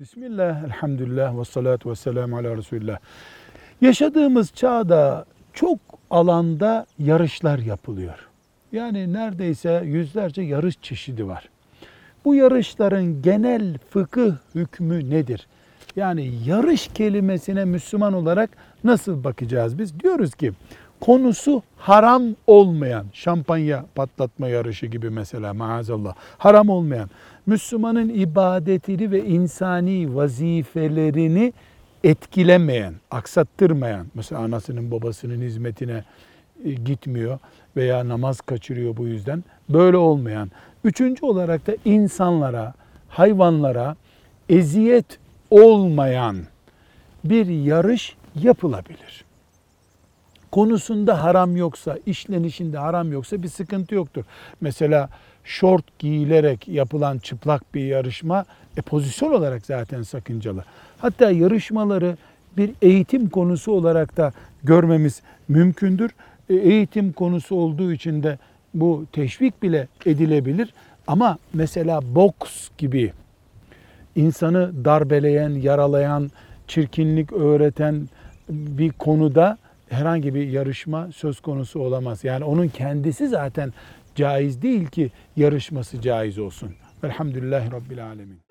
Bismillah, elhamdülillah ve salatu ve selamu ala Resulullah. Yaşadığımız çağda çok alanda yarışlar yapılıyor. Yani neredeyse yüzlerce yarış çeşidi var. Bu yarışların genel fıkıh hükmü nedir? Yani yarış kelimesine Müslüman olarak nasıl bakacağız biz? Diyoruz ki konusu haram olmayan şampanya patlatma yarışı gibi mesela maazallah haram olmayan Müslümanın ibadetini ve insani vazifelerini etkilemeyen, aksattırmayan mesela anasının babasının hizmetine e, gitmiyor veya namaz kaçırıyor bu yüzden böyle olmayan. Üçüncü olarak da insanlara, hayvanlara eziyet olmayan bir yarış yapılabilir konusunda haram yoksa, işlenişinde haram yoksa bir sıkıntı yoktur. Mesela şort giyilerek yapılan çıplak bir yarışma e, pozisyon olarak zaten sakıncalı. Hatta yarışmaları bir eğitim konusu olarak da görmemiz mümkündür. E, eğitim konusu olduğu için de bu teşvik bile edilebilir. Ama mesela boks gibi insanı darbeleyen, yaralayan, çirkinlik öğreten bir konuda herhangi bir yarışma söz konusu olamaz. Yani onun kendisi zaten caiz değil ki yarışması caiz olsun. Velhamdülillahi Rabbil Alemin.